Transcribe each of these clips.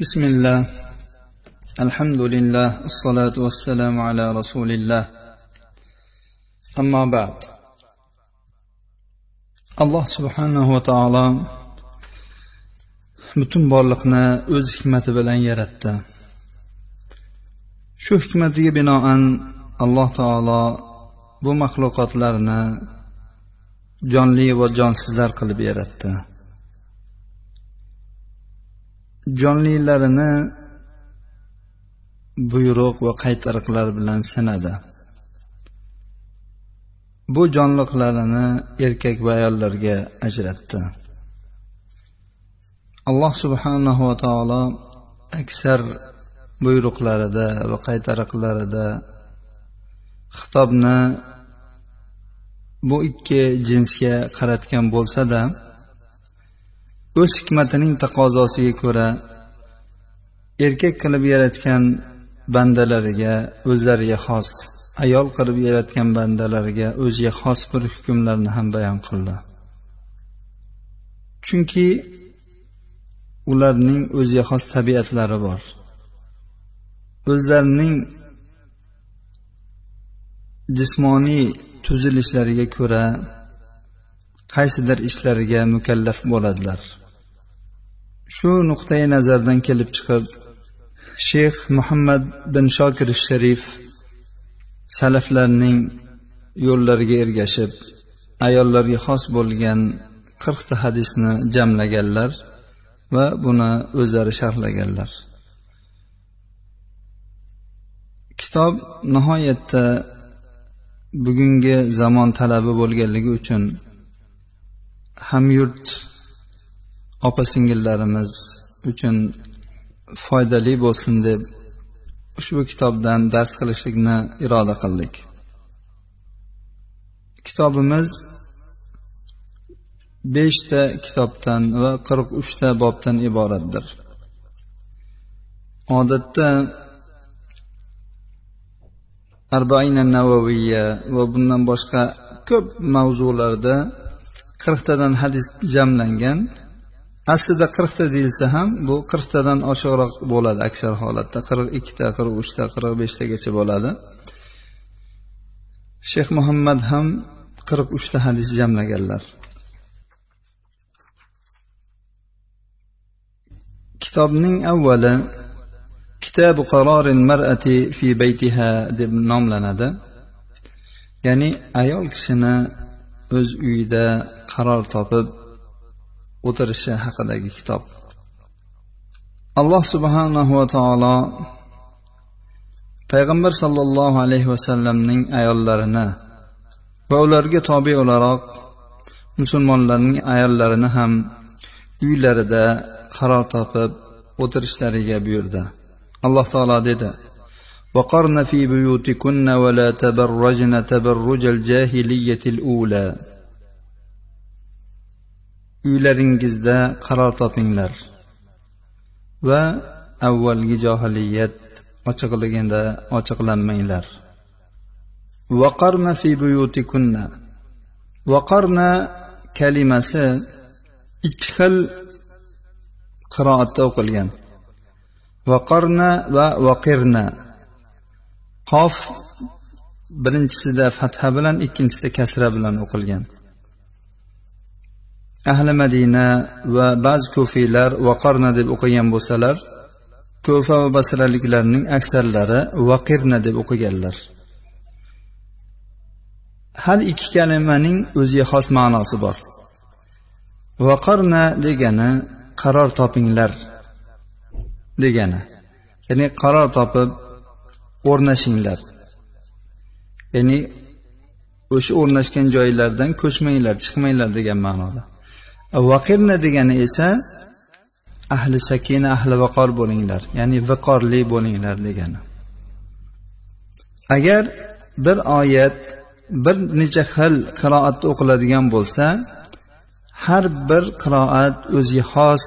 بسم الله الحمد لله الصلاة والسلام على رسول الله أما بعد alloh subhanahu va taolo butun borliqni o'z hikmati bilan yaratdi shu hikmatiga binoan alloh taolo bu maxluqotlarni jonli va jonsizlar qilib yaratdi Jonlilarini buyruq va qaytariqlar bilan sinadi. Bu jonliqlarini erkak va ayollarga ajratdi. Alloh subhanahu va taolo aksar buyruqlarida va qaytariqlarida xitobni bu ikki jinsga qaratgan bo'lsa-da o'z hikmatining taqozosiga ko'ra erkak qilib yaratgan bandalariga o'zlariga xos ayol qilib yaratgan bandalariga o'ziga xos bir hukmlarni ham bayon qildi. Chunki ularning o'ziga xos tabiatlari bor. O'zlarining jismoniy tuzilishlariga ko'ra qaysidir ishlariga mukallaf bo'ladilar. Shu nuqtai nazardan kelib chiqib shayx muhammad bin shokir sharif salaflarning yo'llariga ergashib ayollarga xos bo'lgan qirqta hadisni jamlaganlar va buni o'zlari sharhlaganlar. Kitob nihoyatda bugungi zamon talabi bo'lganligi uchun hamyurt opa singillarimiz uchun foydali bo'lsin deb ushbu kitobdan dars qilishlikni iroda qildik. Kitobimiz beshta kitobdan va qirq uchta bobdan iboratdir. Odatda arbaina navaviya va bundan boshqa ko'p mavzularda qirqtadan hadis jamlangan aslida qirqta deyilsa ham bu qirqtadan oshiqroq bo'ladi aksar holatda. Qirq ikkita qirq uchta qirq beshtagacha bo'ladi. Shayx muhammad ham qirq uchta hadis jamlaganlar. Kitobning avvali kitabu qarorin mar'ati fi baytiha deb nomlanadi. Ya'ni ayol kishini o'z uyida qaror topib o'tirishi haqidagi kitob alloh subhanahu va taolo payg'ambar sollallohu alayhi vasallamning ayollarini va ularga tobe o'laroq musulmonlarning ayollarini ham uylarida qaror topib o'tirishlariga buyurdi alloh taolo dedi وقرن في بيوتكن ولا تبرجن تبرج الجاهلية الأولى uylaringizda qaror topinglar. Va avvalgi johiliyat ochiqligida ochiqlanmanglar. Vaqarna fi buyutikunna. Vaqarna kalimasi ikki xil qiroatda o'qilgan. Vaqarna va vaqirna. Qof birinchisida fatha bilan ikkinchisida kasra bilan o'qilgan. Ahli madina va ba'zi kufiylar vaqarna deb o'qigan bo'lsalar ko'fa va basraliklarning aksarlari vaqirna deb o'qiganlar. Har ikki kalimaning o'ziga xos ma'nosi bor. Vaqarna degani qaror topinglar degani ya'ni qaror topib o'rnashinglar. Ya'ni o'sha o'rnashgan joylardan ko'chmanglar chiqmanglar degan ma'noda. Vaqirna degani esa ahli sakina ahli vaqor bo'linglar ya'ni viqorli bo'linglar degani. Agar bir oyat bir necha xil qiroatda o'qiladigan bo'lsa har bir qiroat o'ziga xos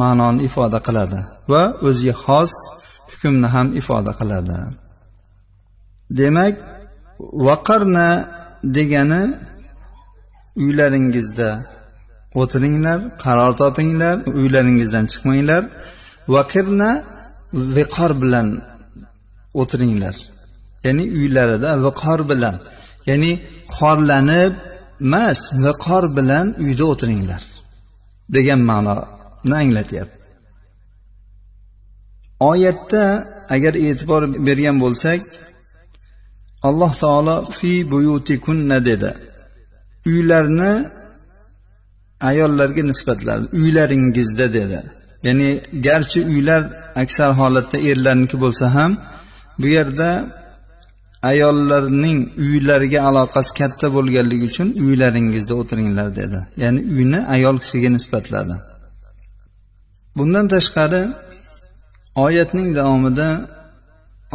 ma'noni ifoda qiladi va o'ziga xos hukmni ham ifoda qiladi. Demak vaqarna degani uylaringizda o'tiringlar qaror topinglar uylaringizdan chiqmanglar. Vaqirna viqor bilan o'tiringlar ya'ni uylarida viqor bilan ya'ni xorlanib emas viqor bilan uyda o'tiringlar degan ma'noni anglatyapti. Oyatda agar e'tibor bergan bo'lsak alloh taolo fi buyutikunna dedi. Uylarni ayollarga nisbatladi uylaringizda dedi. Ya'ni garchi uylar aksar holatda erlarniki bo'lsa ham bu yerda ayollarning uylariga aloqasi katta bo'lganligi uchun uylaringizda o'tiringlar dedi. Ya'ni uyni ayol kishiga nisbatladi. Bundan tashqari oyatning davomida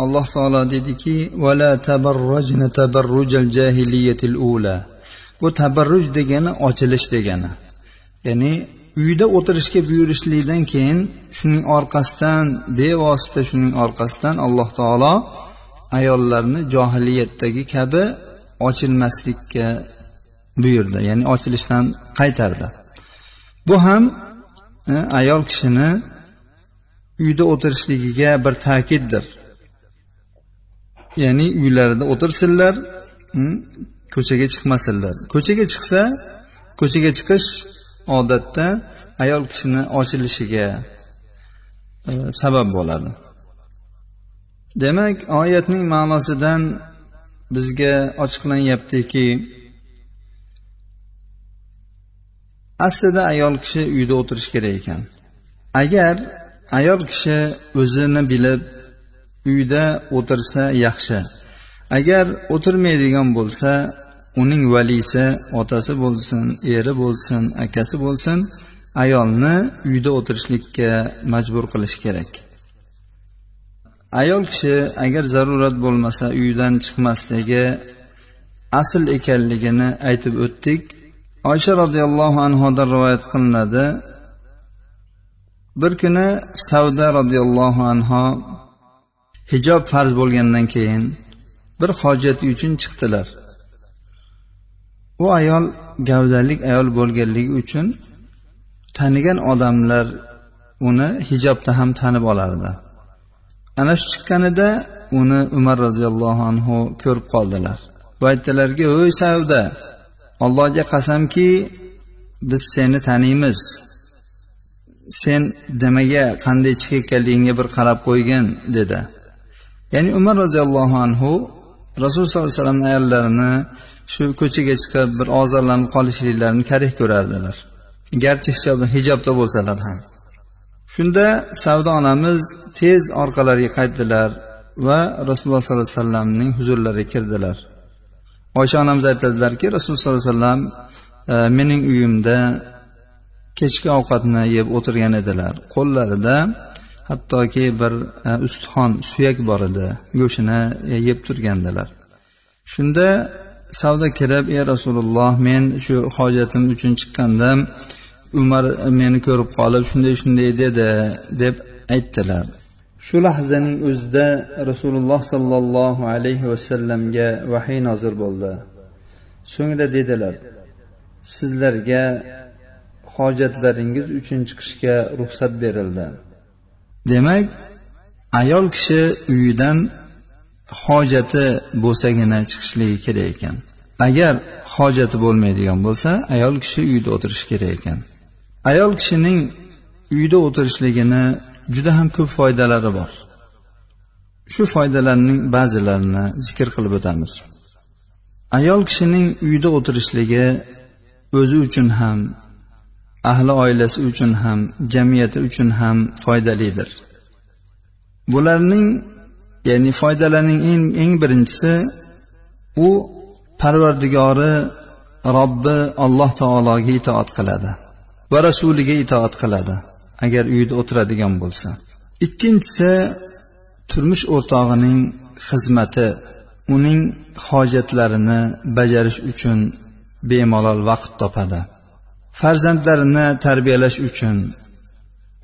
alloh taolo dediki vala tabarrujna tabarrujal jahiliyatil ula. Bu tabarruj degani ochilish degani. Ya'ni uyda o'tirishga buyurishlikdan keyin shuning orqasidan bevosita shuning orqasidan alloh taolo ayollarni johiliyatdagi kabi ochilmaslikka buyurdi ya'ni ochilishdan qaytardi. Bu ham e, ayol kishini uyda o'tirishligiga bir ta'kiddir. Ya'ni uylarida o'tirsinlar ko'chaga chiqmasinlar. Ko'chaga chiqsa ko'chaga chiqish odatda ayol kishini ochilishiga e, sabab bo'ladi. Demak oyatning ma'nosidan bizga ochiqlanyaptiki aslida ayol kishi uyda o'tirishi kerak ekan. Agar ayol kishi o'zini bilib uyda o'tirsa yaxshi. Agar o'tirmaydigan bo'lsa uning valisi otasi bo'lsin eri bo'lsin akasi bo'lsin ayolni uyda o'tirishlikka majbur qilish kerak. Ayol kishi agar zarurat bo'lmasa uydan chiqmasligi asl ekanligini aytib o'tdik. Oysha roziyallohu anhudan rivoyat qilinadi. Bir kuni savda roziyallohu anhu hijob farz bo'lgandan keyin bir hojati uchun chiqdilar. U ayol gavdalik ayol bo'lganligi uchun tanigan odamlar uni hijobda ham tanib olardi. Ana shu chiqqanida uni umar roziyallohu anhu ko'rib qoldilar va aytdilarki ey savda allohga qasamki biz seni taniymiz. Sen nimaga qanday chiqayotganligingga bir qarab qo'ygin dedi. Ya'ni umar roziyallohu anhu rasululloh sollallohu alayhi vasallamni ayollarini shu ko'chaga chiqib bir ozorlanib qolishliklarini karih ko'rardilar. Garchi hijobda bo'lsalar ham. Shunda savdo onamiz tez orqalariga qaytdilar va rasululloh sollallohu alayhi vasallamning huzurlariga kirdilar. Oysha onamiz aytadilarki rasululloh sollallohu alayhi vasallam e, mening uyimda kechki ovqatni yeb o'tirgan edilar. Qo'llarida hattoki bir e, ustixon suyak bor edi go'shtini e, yeb turgandilar. Shunda savdo kirib ey rasululloh men shu hojatim uchun chiqqandim umar meni ko'rib qolib shunday shunday dedi deb aytdilar. Shu lahzaning o'zida rasululloh sollallohu alayhi vasallamga vahiy nozil bo'ldi. So'ngra dedilar sizlarga hojatlaringiz uchun chiqishga ruxsat berildi. Demak ayol kishi uyidan hojati bo'lsagina chiqishligi kerak ekan. Agar hojati bo'lmaydigan bo'lsa ayol kishi uyda o'tirishi kerak ekan. Ayol kishining uyda o'tirishligini juda ham ko'p foydalari bor. Shu foydalarning ba'zilarini zikr qilib o'tamiz. Ayol kishining uyda o'tirishligi o'zi uchun ham ahli oilasi uchun ham jamiyati uchun ham foydalidir. Bularning ya'ni foydalarning eng eng birinchisi u parvardigori robbi alloh taologa itoat qiladi va rasuliga itoat qiladi agar uyda o'tiradigan bo'lsa. Ikkinchisi turmush o'rtog'ining xizmati uning hojatlarini bajarish uchun bemalol vaqt topadi. Farzandlarini tarbiyalash uchun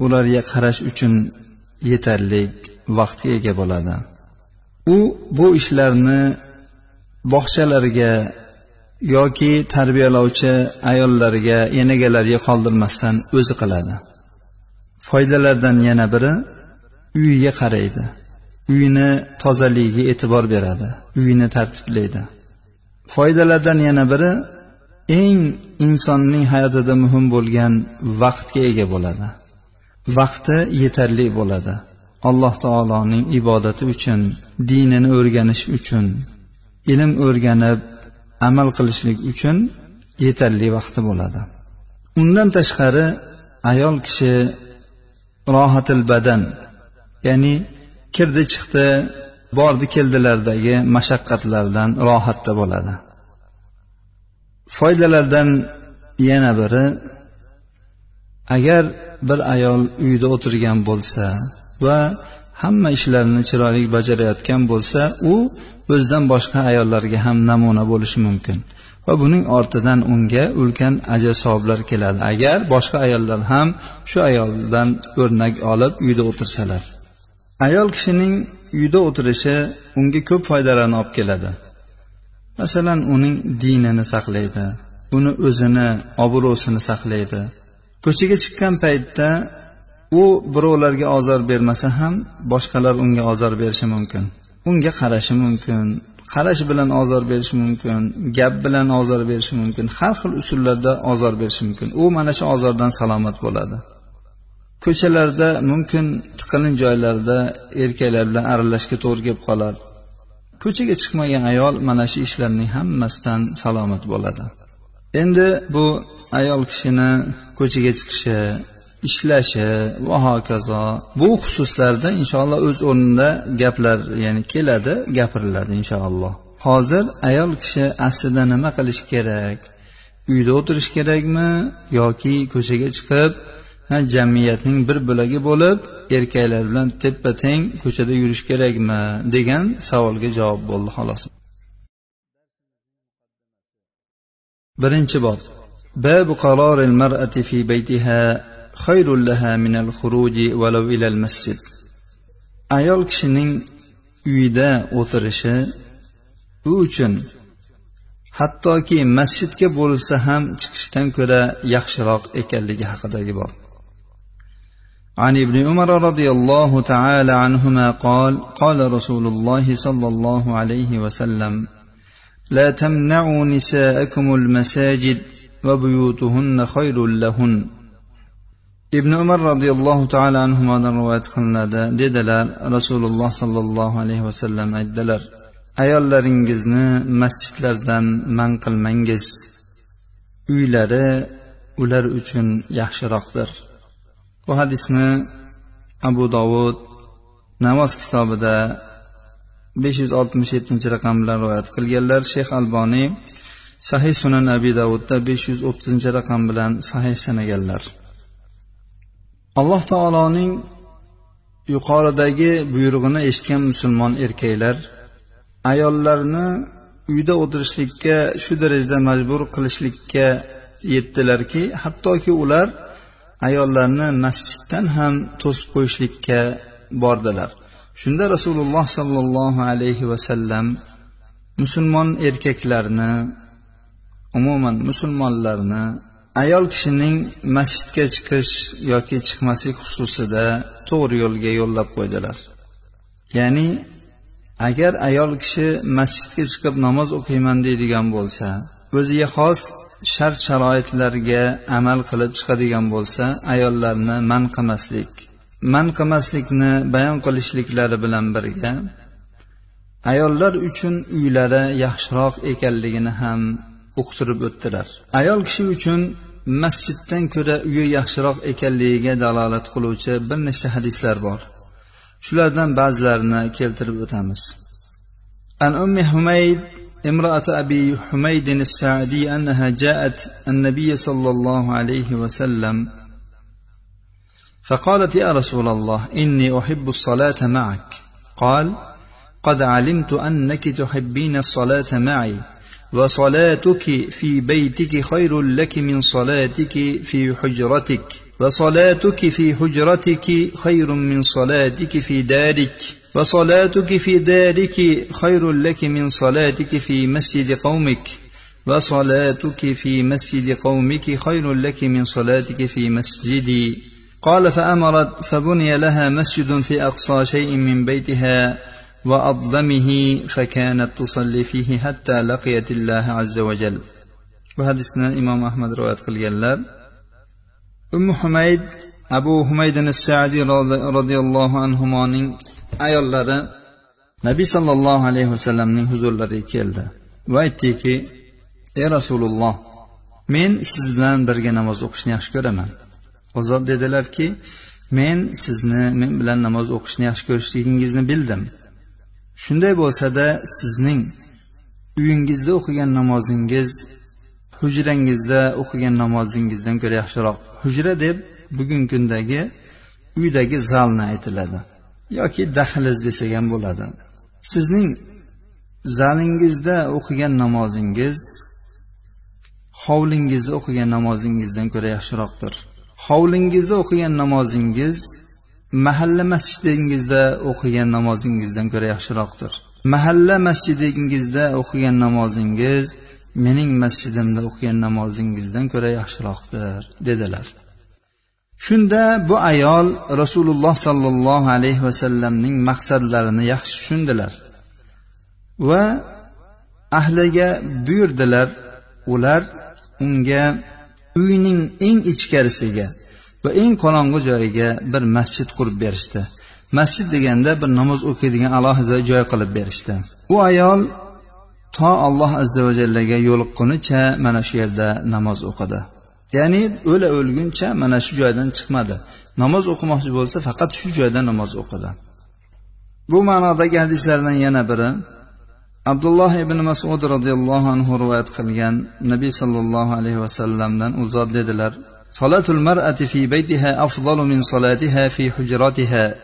ularga qarash uchun yetarli vaqtga ega bo'ladi. U bu ishlarni bog'chalariga yoki tarbiyalovchi ayollarga enagalariga qoldirmasdan o'zi qiladi. Foydalardan yana biri uyiga qaraydi. Uyini tozaligiga e'tibor beradi. Uyini tartiblaydi. Foydalardan yana biri eng insonning hayotida muhim bo'lgan vaqtga ega bo'ladi. Vaqti yetarli bo'ladi. Alloh taoloning ibodati uchun dinini o'rganish uchun ilm o'rganib amal qilishlik uchun yetarli vaqti bo'ladi. Undan tashqari ayol kishi rohatil badan ya'ni kirdi chiqdi bordi keldilardagi mashaqqatlardan rohatda bo'ladi. Foydalardan yana biri agar bir ayol uyda o'tirgan bo'lsa va hamma ishlarini chiroyli bajarayotgan bo'lsa u o'zidan boshqa ayollarga ham namuna bo'lishi mumkin. Va buning ortidan unga ulkan ajr savoblar keladi. Agar boshqa ayollar ham shu ayoldan o'rnak olib uyda o'tirsalar. Ayol kishining uyda o'tirishi unga ko'p foydalarni olib keladi. Masalan uning dinini saqlaydi uni o'zini obro'sini saqlaydi. Ko'chaga chiqqan paytda u birovlarga ozor bermasa ham boshqalar unga ozor berishi mumkin. Unga qarashi mumkin qarash bilan ozor berishi mumkin gap bilan ozor berishi mumkin har xil usullarda ozor berishi mumkin. U mana shu ozordan salomat bo'ladi. Ko'chalarda mumkin tiqilinch joylarda erkaklar bilan aralashishga to'g'ri kelib qolar. Ko'chaga chiqmagan ayol mana shu ishlarning hammasidan salomat bo'ladi. Endi bu ayol kishini ko'chaga chiqishi ishlashi va hokazo. Bu xususlarda inshaalloh o'z o'rnida gaplar ya'ni keladi gapiriladi inshaalloh. Hozir ayol kishi aslida nima qilish kerak? Uyda o'tirish kerakmi yoki ko'chaga chiqib jamiyatning bir bo'lagi bo'lib erkaklar bilan teppa teng ko'chada yurish kerakmi degan savolga javob bo'ldi xolos. Birinchi bob babu qaroril mar'ati fi baytiha. خير لها من الخروج ولو إلى المسجد ayol kishining uyida o'tirishi u uchun hattoki masjidga bo'lsa ham chiqishdan ko'ra yaxshiroq ekanligi haqidagi bor عن ابن عمر رضي الله تعالى عنهما قال قال رسول الله صلى الله عليه وسلم لا تمنعوا نساءكم المساجد وبيوتهن خير لهن ibn umar roziyallohu taolo anhudan rivoyat qilinadi. Dedilar rasululloh sollallohu alayhi vasallam aytdilar ayollaringizni masjidlardan man qilmangiz. Uylari ular uchun yaxshiroqdir. Bu hadisni abu dovud namoz kitobida besh yuz oltmish yettinchi raqam bilan rivoyat qilganlar. Shayx alboniy sahih sunan abi davudda besh yuz o'ttizinchi raqam bilan sahih sanaganlar. Alloh taoloning yuqoridagi buyrug'ini eshitgan musulmon erkaklar ayollarni uyda o'tirishlikka shu darajada majbur qilishlikka yetdilarki hattoki ular ayollarni masjiddan ham to'sib qo'yishlikka bordilar. Shunda rasululloh sollallohu alayhi vasallam musulmon erkaklarni umuman musulmonlarni ayol kishining masjidga chiqish yoki chiqmaslik xususida to'g'ri yo'lga yo'llab qo'ydilar. Ya'ni agar ayol kishi masjidga chiqib namoz o'qiyman deydigan bo'lsa o'ziga xos shart sharoitlarga amal qilib chiqadigan bo'lsa ayollarni man qilmaslik man qilmaslikni bayon qilishliklari bilan birga ayollar uchun uylari yaxshiroq ekanligini ham uqtirib o'tdilar ayol kishi uchun masjiddan ko'ra uyi yaxshiroq ekanligiga dalolat qiluvchi bir nechta hadislar bor shulardan ba'zilarini keltirib o'tamiz an ummi humayd امرأة أبي حميد الساعدي أنها جاءت النبي صلى الله عليه وسلم فقالت يا رسول الله إني أحب الصلاة معك قال قد علمت أنك تحبين الصلاة معي وصلاتك في بيتك خير لك من صلاتك في حجرتك. وصلاتك في حجرتك خير من صلاتك في دارك. وصلاتك في دارك خير لك من صلاتك في مسجد قومك. وصلاتك في مسجد قومك خير لك من صلاتك في مسجدي. قال فأمرت فبني لها مسجد في أقصى شيء من بيتها. وأظلمه فكانت تصلي فيه حتى لقيت الله عز وجل وهذا إمام أحمد رواية قليلا أم حميد أبو حميد السعدي رضي الله عنهما ayollari nabiy sollallohu alayhi vasallamning huzurlariga keldi va aytdiki ey rasululloh men siz bilan birga namoz o'qishni yaxshi ko'raman ozod dedilarki men sizni men bilan namoz o'qishni yaxshi ko'rishligingizni bildim Shunday bo'lsada sizning uyingizda o'qigan namozingiz hujrangizda o'qigan namozingizdan ko'ra yaxshiroq. Hujra deb bugungi kundagi uydagi zalni aytiladi yoki dahliz desak ham bo'ladi. Sizning zalingizda o'qigan namozingiz hovlingizda o'qigan namozingizdan ko'ra yaxshiroqdir. Hovlingizda o'qigan namozingiz mahalla masjidingizda o'qigan namozingizdan ko'ra yaxshiroqdir. Mahalla masjidingizda o'qigan namozingiz mening masjidimda o'qigan namozingizdan ko'ra yaxshiroqdir dedilar. Shunda bu ayol rasululloh sollallohu alayhi vasallamning maqsadlarini yaxshi tushundilar va ahliga buyurdilar ular unga uyning eng ichkarisiga va eng qorong'i joyiga bir masjid qurib berishdi. Masjid deganda bir namoz o'qiydigan alohida joy qilib berishdi. U ayol to alloh azza va jallaga yo'liqqunicha mana shu yerda namoz o'qidi. Ya'ni o'la o'lguncha mana shu joydan chiqmadi. Namoz o'qimoqchi bo'lsa faqat shu joyda namoz o'qidi. Bu ma'nodagi hadislardan yana biri. Abdulloh ibn masud roziyallohu anhu rivoyat qilgan nabiy sollallohu alayhi vasallamdan u zot dedilar صلاة المرأة في بيتها أفضل من صلاتها في حجرتها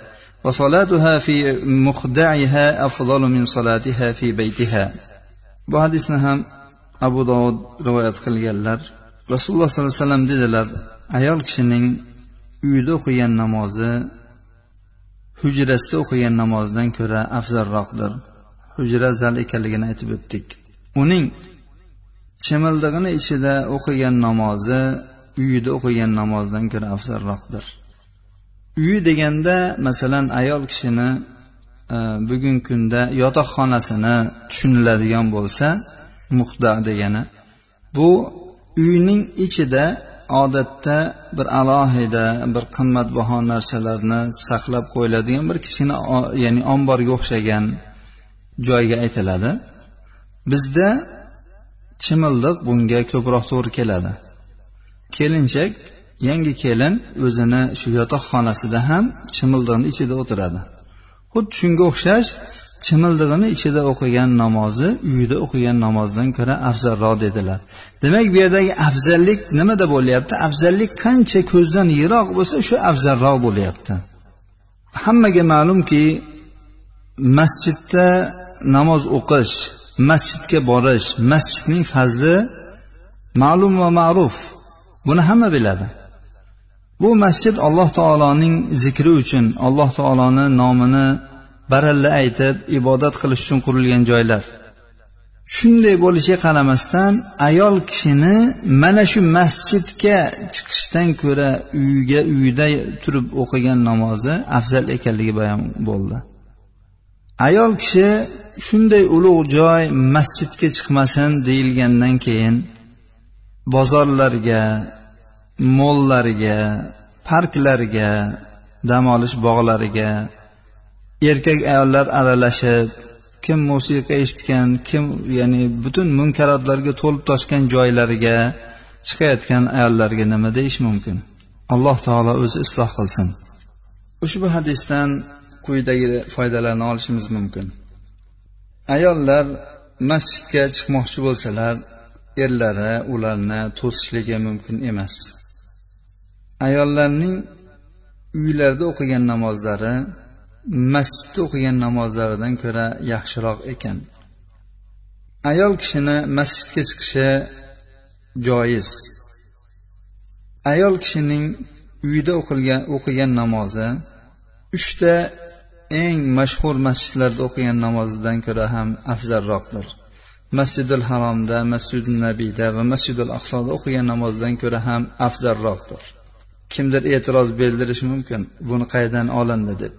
وصلاتها في مخدعها أفضل من صلاتها في بيتها bu hadisni ham abu dovud rivoyat qilganlar rasululloh sollallohu alayhi vasallam dedilar ayol kishining uyida o'qigan namozi hujrasida o'qigan namozdan ko'ra afzalroqdir hujra zal ekanligini aytib o'tdik uning chimildig'ini ichida o'qigan namozi uyida o'qigan namozdan ko'ra afzalroqdir. Uyi deganda masalan ayol kishini e, bugungi kunda yotoqxonasini tushuniladigan bo'lsa muhda degani bu uyning ichida odatda bir alohida bir qimmatbaho narsalarni saqlab qo'yiladigan bir kichkina ya'ni omborga o'xshagan joyga aytiladi. Bizda chimildiq bunga ko'proq to'g'ri keladi. Kelinchak yangi kelin o'zini shu yotoqxonasida ham chimildiqni ichida o'tiradi. Xuddi shunga o'xshash chimildig'ini ichida o'qigan namozi uyida o'qigan namozdan ko'ra afzalroq dedilar. Demak bu yerdagi afzallik nimada bo'lyapti afzallik qancha ko'zdan yiroq bo'lsa shu afzalroq bo'lyapti. Hammaga ma'lumki masjidda namoz o'qish masjidga borish masjidning fazli ma'lum va ma'ruf buni hamma biladi. Bu masjid alloh taoloning zikri uchun alloh taoloni nomini baralla aytib ibodat qilish uchun qurilgan joylar. Shunday bo'lishiga qaramasdan ayol kishini mana shu masjidga chiqishdan ko'ra uyiga uyda turib o'qigan namozi afzal ekanligi bayon bo'ldi. Ayol kishi shunday ulug' joy masjidga chiqmasin deyilgandan keyin bozorlarga mollarga parklarga dam olish bog'lariga erkak ayollar aralashib kim musiqa eshitgan kim ya'ni butun munkarotlarga to'lib toshgan joylariga chiqayotgan ayollarga nima deyish mumkin? Alloh taolo o'zi isloh qilsin. Ushbu hadisdan quyidagi foydalarni olishimiz mumkin. Ayollar masjidga chiqmoqchi bo'lsalar erlari ularni to'sishligi mumkin emas. Ayollarning uylarida o'qigan namozlari masjidda o'qigan namozlaridan ko'ra yaxshiroq ekan. Ayol kishini masjidga chiqishi joiz. Ayol kishining uyida o'qilgan o'qigan namozi uchta eng mashhur masjidlarda o'qigan namozidan ko'ra ham afzalroqdir. Masjidil haromda masjidil nabiyda va masjidil aqsoda o'qigan namozdan ko'ra ham afzalroqdir. Kimdir e'tiroz bildirishi mumkin buni qayerdan olindi deb.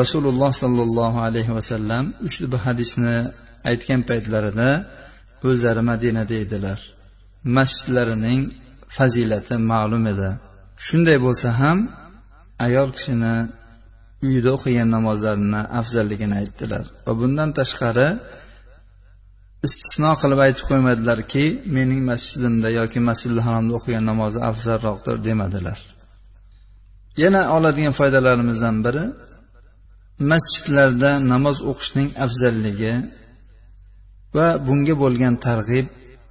Rasululloh sollallohu alayhi vasallam ushbu hadisni aytgan paytlarida o'zlari madinada edilar. Masjidlarining fazilati ma'lum edi. Shunday bo'lsa ham ayol kishini uyida o'qigan namozlarini afzalligini aytdilar va bundan tashqari istisno qilib aytib qo'ymadilarki mening masjidimda yoki masjidil haromda o'qigan namozi afzalroqdir demadilar. Yana oladigan foydalarimizdan biri masjidlarda namoz o'qishning afzalligi va bunga bo'lgan targ'ib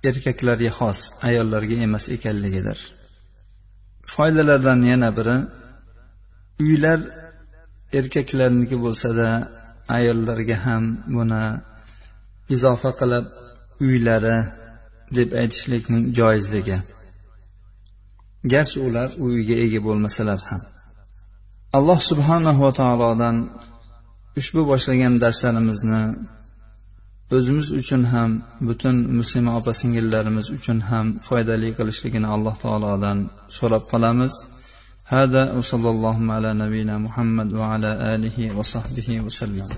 erkaklarga xos ayollarga emas ekanligidir. Foydalardan yana biri uylar erkaklarniki bo'lsada ayollarga ham buni izofa qilib uylari deb aytishlikning joizligi garchi ular uyga ega bo'lmasalar ham alloh subhanahu va taolodan ushbu boshlagan darslarimizni o'zimiz uchun ham butun muslima opa singillarimiz uchun ham foydali qilishligini alloh taolodan so'rab qolamiz هذا وصلى اللهم على نبينا محمد وعلى آله وصحبه وسلم